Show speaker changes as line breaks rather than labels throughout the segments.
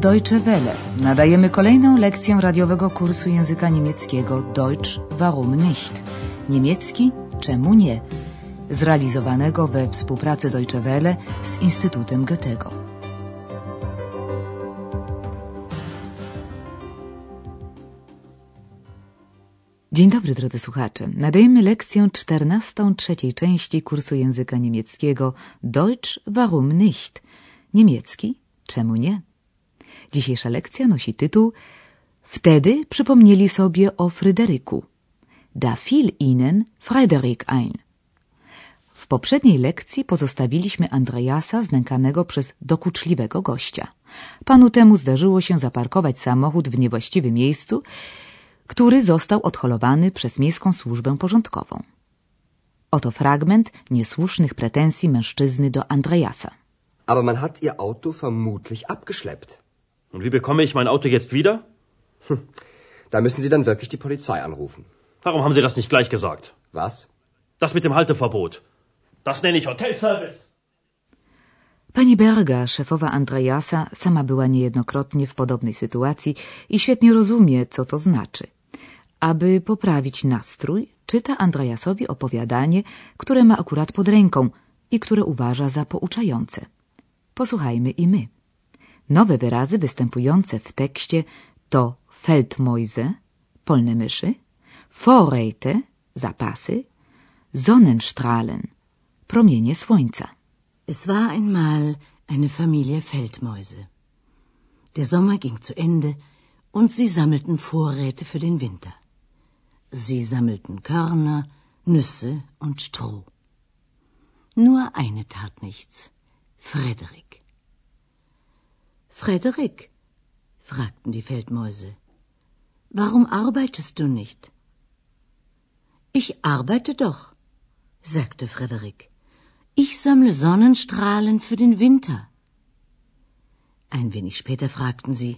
Deutsche Welle. Nadajemy kolejną lekcję radiowego kursu języka niemieckiego Deutsch warum nicht? Niemiecki czemu nie? Zrealizowanego we współpracy Deutsche Welle z Instytutem Goethego. Dzień dobry drodzy słuchacze. Nadajemy lekcję czternastą trzeciej części kursu języka niemieckiego Deutsch warum nicht? Niemiecki czemu nie? Dzisiejsza lekcja nosi tytuł Wtedy przypomnieli sobie o Fryderyku. Da fiel ihnen Fryderyk ein. W poprzedniej lekcji pozostawiliśmy Andreasa znękanego przez dokuczliwego gościa. Panu temu zdarzyło się zaparkować samochód w niewłaściwym miejscu, który został odholowany przez miejską służbę porządkową. Oto fragment niesłusznych pretensji mężczyzny do Andreasa.
Aber man hat ihr Auto vermutlich abgeschleppt.
Und wie bekomme ich mein Auto jetzt wieder?
Da müssen Sie dann wirklich die Polizei anrufen.
Warum haben Sie das nicht gleich gesagt?
Was?
Das mit dem Halteverbot. Das nenne ich Hotelservice.
Pani Berga, szefowa Andreasa, sama była niejednokrotnie w podobnej sytuacji i świetnie rozumie, co to znaczy. Aby poprawić nastrój, czyta Andreasowi opowiadanie, które ma akurat pod ręką i które uważa za pouczające. Posłuchajmy i my. Nowe wyrazy występujące w tekście to Feldmäuse, polne myszy, Vorräte, zapasy, Sonnenstrahlen, promienie słońca.
Es war einmal eine Familie Feldmäuse. Der Sommer ging zu Ende und sie sammelten Vorräte für den Winter. Sie sammelten Körner, Nüsse und Stroh. Nur eine tat nichts. Frederik. Frederik, fragten die Feldmäuse, warum arbeitest du nicht? Ich arbeite doch, sagte Frederik. Ich sammle Sonnenstrahlen für den Winter. Ein wenig später fragten sie,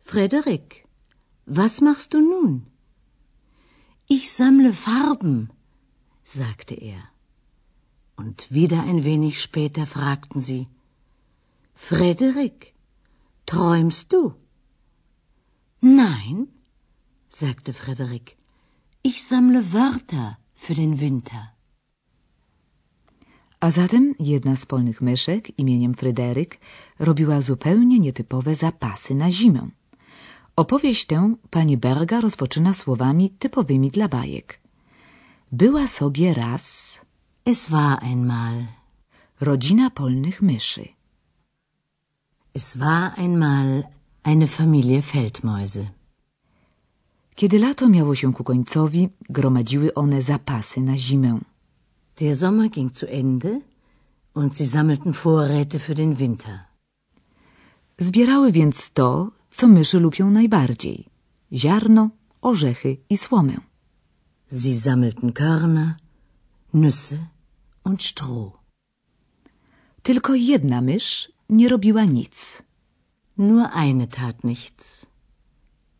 Frederik, was machst du nun? Ich sammle Farben, sagte er. Und wieder ein wenig später fragten sie, Frederik, träumst du? Nein, sagte Frederik, ich sammle Wörter für den Winter.
A zatem jedna z polnych myszek imieniem Fryderyk robiła zupełnie nietypowe zapasy na zimę. Opowieść tę pani Berga rozpoczyna słowami typowymi dla bajek. Była sobie raz
Es war einmal.
rodzina polnych myszy.
Es war einmal eine Familie Feldmäuse.
Kiedy lato miało się ku końcowi, gromadziły one zapasy na zimę.
Der Sommer ging zu Ende und sie sammelten Vorräte für den Winter.
Zbierały więc to, co myszy lubią najbardziej: ziarno, orzechy i słomę.
Sie sammelten Körner, Nüsse und Stroh.
Tylko jedna mysz nie robiła nic.
Nur eine tat nichts.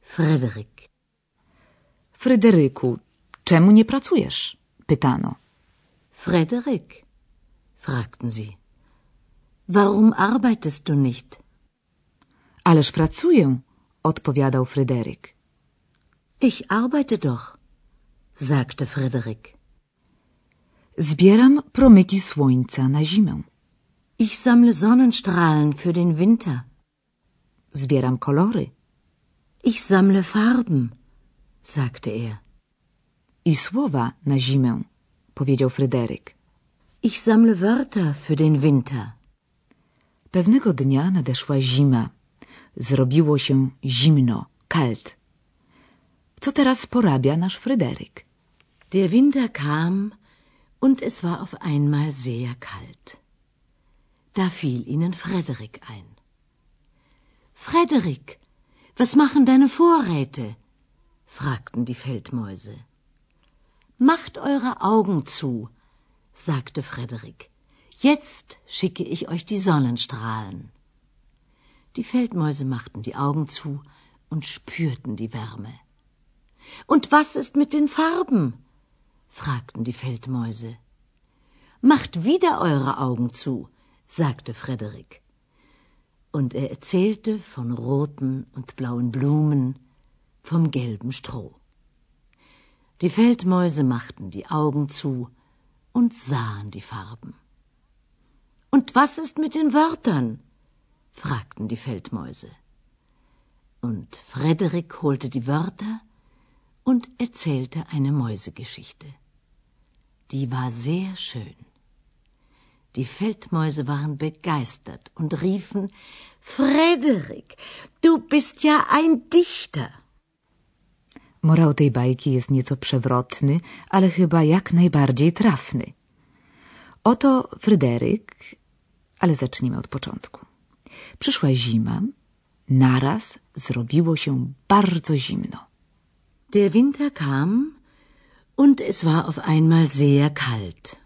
Frederik.
Fryderyku, czemu nie pracujesz? pytano.
Frederik, fragten sie. Warum arbeitest du nicht?
Ależ pracuję, odpowiadał Fryderyk.
Ich arbeite doch, sagte Frederik.
Zbieram promyki słońca na zimę.
Ich sammle Sonnenstrahlen für den Winter.
Zbieram kolory
Ich sammle Farben, sagte er.
i słowa na zimę, powiedział Fryderyk.
Ich sammle Wörter für den Winter.
Pewnego dnia nadeszła zima. Zrobiło się zimno, kalt. Co teraz porabia nasz Fryderyk?
Der Winter kam und es war auf einmal sehr kalt. Da fiel ihnen Frederik ein. Frederik, was machen deine Vorräte? fragten die Feldmäuse. Macht eure Augen zu, sagte Frederik. Jetzt schicke ich euch die Sonnenstrahlen. Die Feldmäuse machten die Augen zu und spürten die Wärme. Und was ist mit den Farben? fragten die Feldmäuse. Macht wieder eure Augen zu, sagte Frederik. Und er erzählte von roten und blauen Blumen, vom gelben Stroh. Die Feldmäuse machten die Augen zu und sahen die Farben. Und was ist mit den Wörtern? fragten die Feldmäuse. Und Frederik holte die Wörter und erzählte eine Mäusegeschichte. Die war sehr schön. Die Feldmäuse waren begeistert und riefen Frederik, du bist ja ein Dichter.
Morał tej bajki jest nieco przewrotny, ale chyba jak najbardziej trafny. Oto Fryderyk, ale zacznijmy od początku. Przyszła zima, naraz zrobiło się bardzo zimno.
Der Winter kam und es war auf einmal sehr kalt.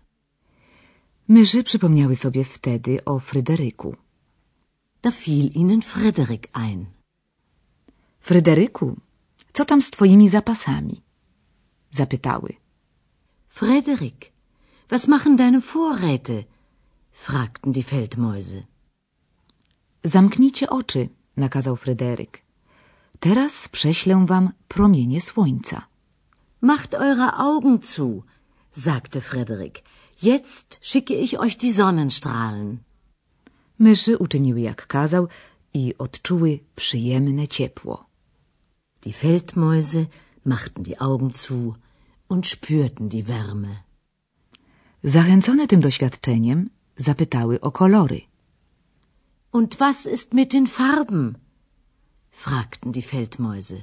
Myszy przypomniały sobie wtedy o Fryderyku.
Da fiel ihnen Frederik ein.
Fryderyku, co tam z twoimi zapasami? Zapytały.
Frederik, was machen deine Vorräte? fragten die Feldmäuse.
Zamknijcie oczy, nakazał Fryderyk. Teraz prześlę wam promienie słońca.
Macht eure Augen zu, sagte Frederik. Jetzt schicke ich euch die Sonnenstrahlen.
Myszy uczyniły jak kazał i odczuły przyjemne ciepło.
Die Feldmäuse machten die Augen zu und spürten die Wärme.
Zachęcone tym doświadczeniem, zapytały o kolory.
Und was ist mit den Farben? fragten die Feldmäuse.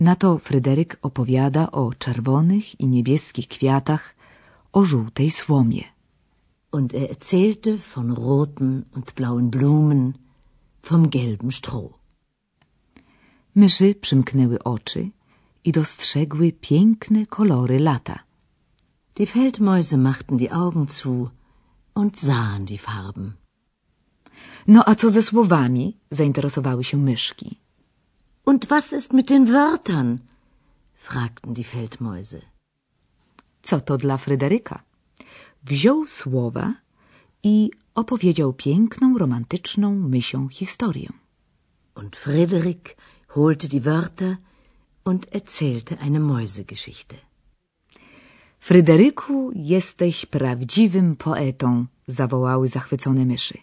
Na to Fryderyk opowiada o czerwonych i niebieskich kwiatach, o żółtej słomie.
Und er erzählte von roten und blauen Blumen, vom gelben Stroh.
Myszy przymknęły oczy i dostrzegły piękne kolory lata.
Die Feldmäuse machten die Augen zu und sahen die Farben.
No a co ze słowami? zainteresowały się myszki.
Und was ist mit den Wörtern? fragten die Feldmäuse.
Co to dla Fryderyka? Wziął słowa i opowiedział piękną, romantyczną mysią historię.
Und Frederik holte die Wörter und erzählte eine Mäusegeschichte.
Fryderyku, jesteś prawdziwym poetą, zawołały zachwycone myszy.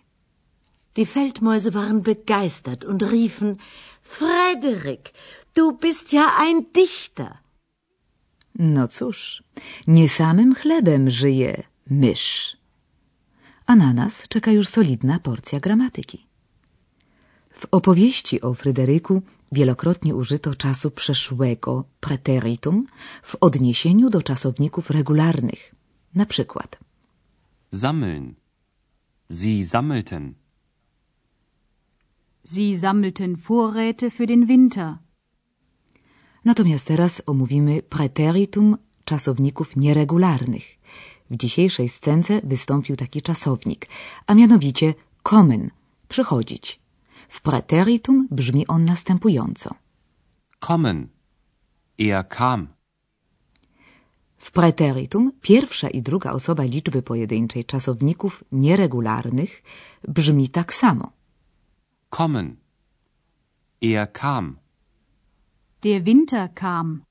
Die Feldmäuse waren begeistert und riefen Frederik, du bist ja ein Dichter.
No cóż, nie samym chlebem żyje mysz. A na nas czeka już solidna porcja gramatyki. W opowieści o Fryderyku wielokrotnie użyto czasu przeszłego preteritum w odniesieniu do czasowników regularnych. Na przykład
Sammeln. Sie sammelten.
Sie sammelten Vorräte für den Winter.
Natomiast teraz omówimy preteritum czasowników nieregularnych. W dzisiejszej scence wystąpił taki czasownik, a mianowicie kommen, przychodzić. W preteritum brzmi on następująco.
Kommen. Er kam.
W preteritum pierwsza i druga osoba liczby pojedynczej czasowników nieregularnych brzmi tak samo.
Kommen. Er kam.
Der Winter kam.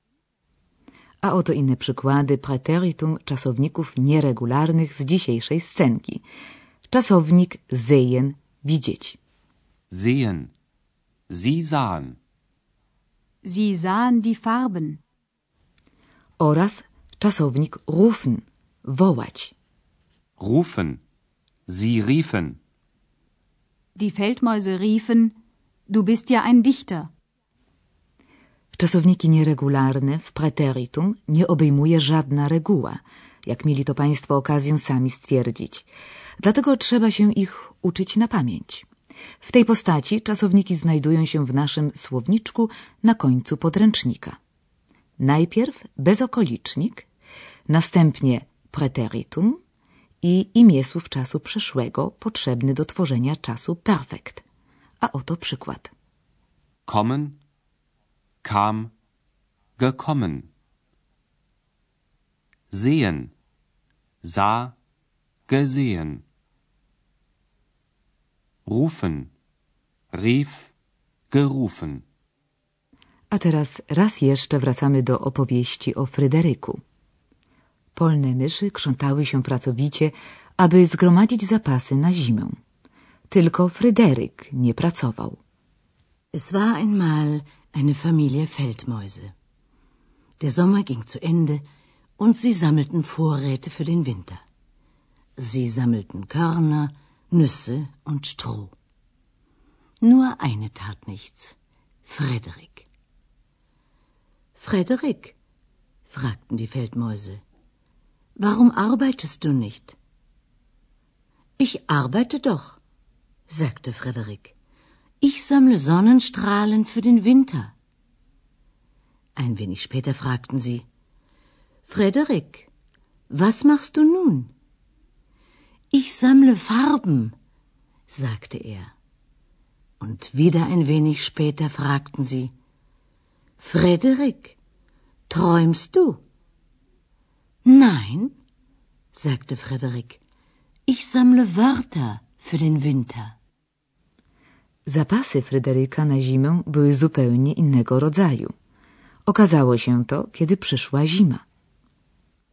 A oto inne przykłady preteritum czasowników nieregularnych z dzisiejszej scenki. Czasownik sehen, widzieć.
Sehen. Sie sahen.
Sie sahen die Farben.
Oraz czasownik rufen, wołać.
Rufen. Sie riefen.
Die Feldmäuse riefen, du bist ja ein Dichter.
Czasowniki nieregularne w preteritum nie obejmuje żadna reguła, jak mieli to Państwo okazję sami stwierdzić. Dlatego trzeba się ich uczyć na pamięć. W tej postaci czasowniki znajdują się w naszym słowniczku na końcu podręcznika. Najpierw bezokolicznik, następnie preteritum i imię słów czasu przeszłego potrzebny do tworzenia czasu perfekt. A oto przykład.
Kommen. Kam. Gekommen. Sehen. Sah. Gesehen. Rufen. rief, gerufen.
A teraz raz jeszcze wracamy do opowieści o Fryderyku. Polne myszy krzątały się pracowicie, aby zgromadzić zapasy na zimę. Tylko Fryderyk nie pracował.
Es war einmal eine Familie Feldmäuse. Der Sommer ging zu Ende und sie sammelten Vorräte für den Winter. Sie sammelten Körner, Nüsse und Stroh. Nur eine tat nichts. Frederik. Frederik, fragten die Feldmäuse, warum arbeitest du nicht? Ich arbeite doch, sagte Frederik. Ich sammle Sonnenstrahlen für den Winter. Ein wenig später fragten sie, Frederik, was machst du nun? Ich sammle Farben, sagte er. Und wieder ein wenig später fragten sie, Frederik, träumst du? Nein, sagte Frederik, ich sammle Wörter für den Winter.
Zapasy Fryderyka na zimę były zupełnie innego rodzaju. Okazało się to, kiedy przyszła zima.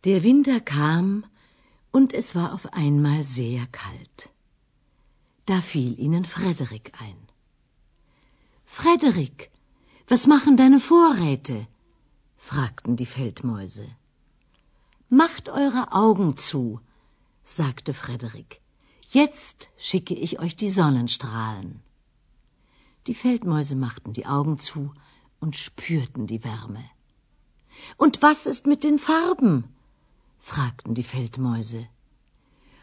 Der Winter kam und es war auf einmal sehr kalt. Da fiel ihnen Frederik ein. Frederik, was machen deine Vorräte? fragten die Feldmäuse. Macht eure Augen zu, sagte Frederik. Jetzt schicke ich euch die Sonnenstrahlen. Die Feldmäuse machten die Augen zu und spürten die Wärme. Und was ist mit den Farben? fragten die Feldmäuse.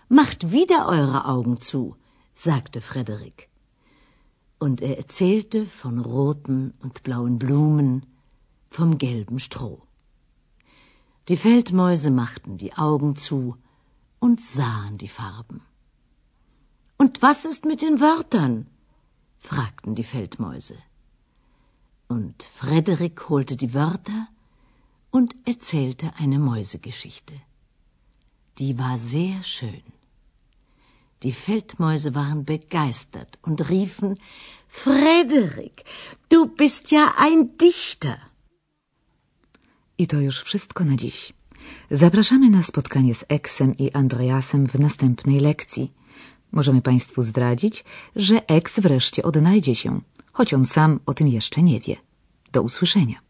Macht wieder eure Augen zu, sagte Frederik. Und er erzählte von roten und blauen Blumen, vom gelben Stroh. Die Feldmäuse machten die Augen zu und sahen die Farben. Und was ist mit den Wörtern? Fragten die Feldmäuse. Und Frederik holte die Wörter und erzählte eine Mäusegeschichte. Die war sehr schön. Die Feldmäuse waren begeistert und riefen Frederik, du bist ja ein Dichter.
I to już wszystko na dziś. Zapraszamy na spotkanie z Eksem i Andreasem w następnej lekcji. Możemy Państwu zdradzić, że Eks wreszcie odnajdzie się, choć on sam o tym jeszcze nie wie. Do usłyszenia.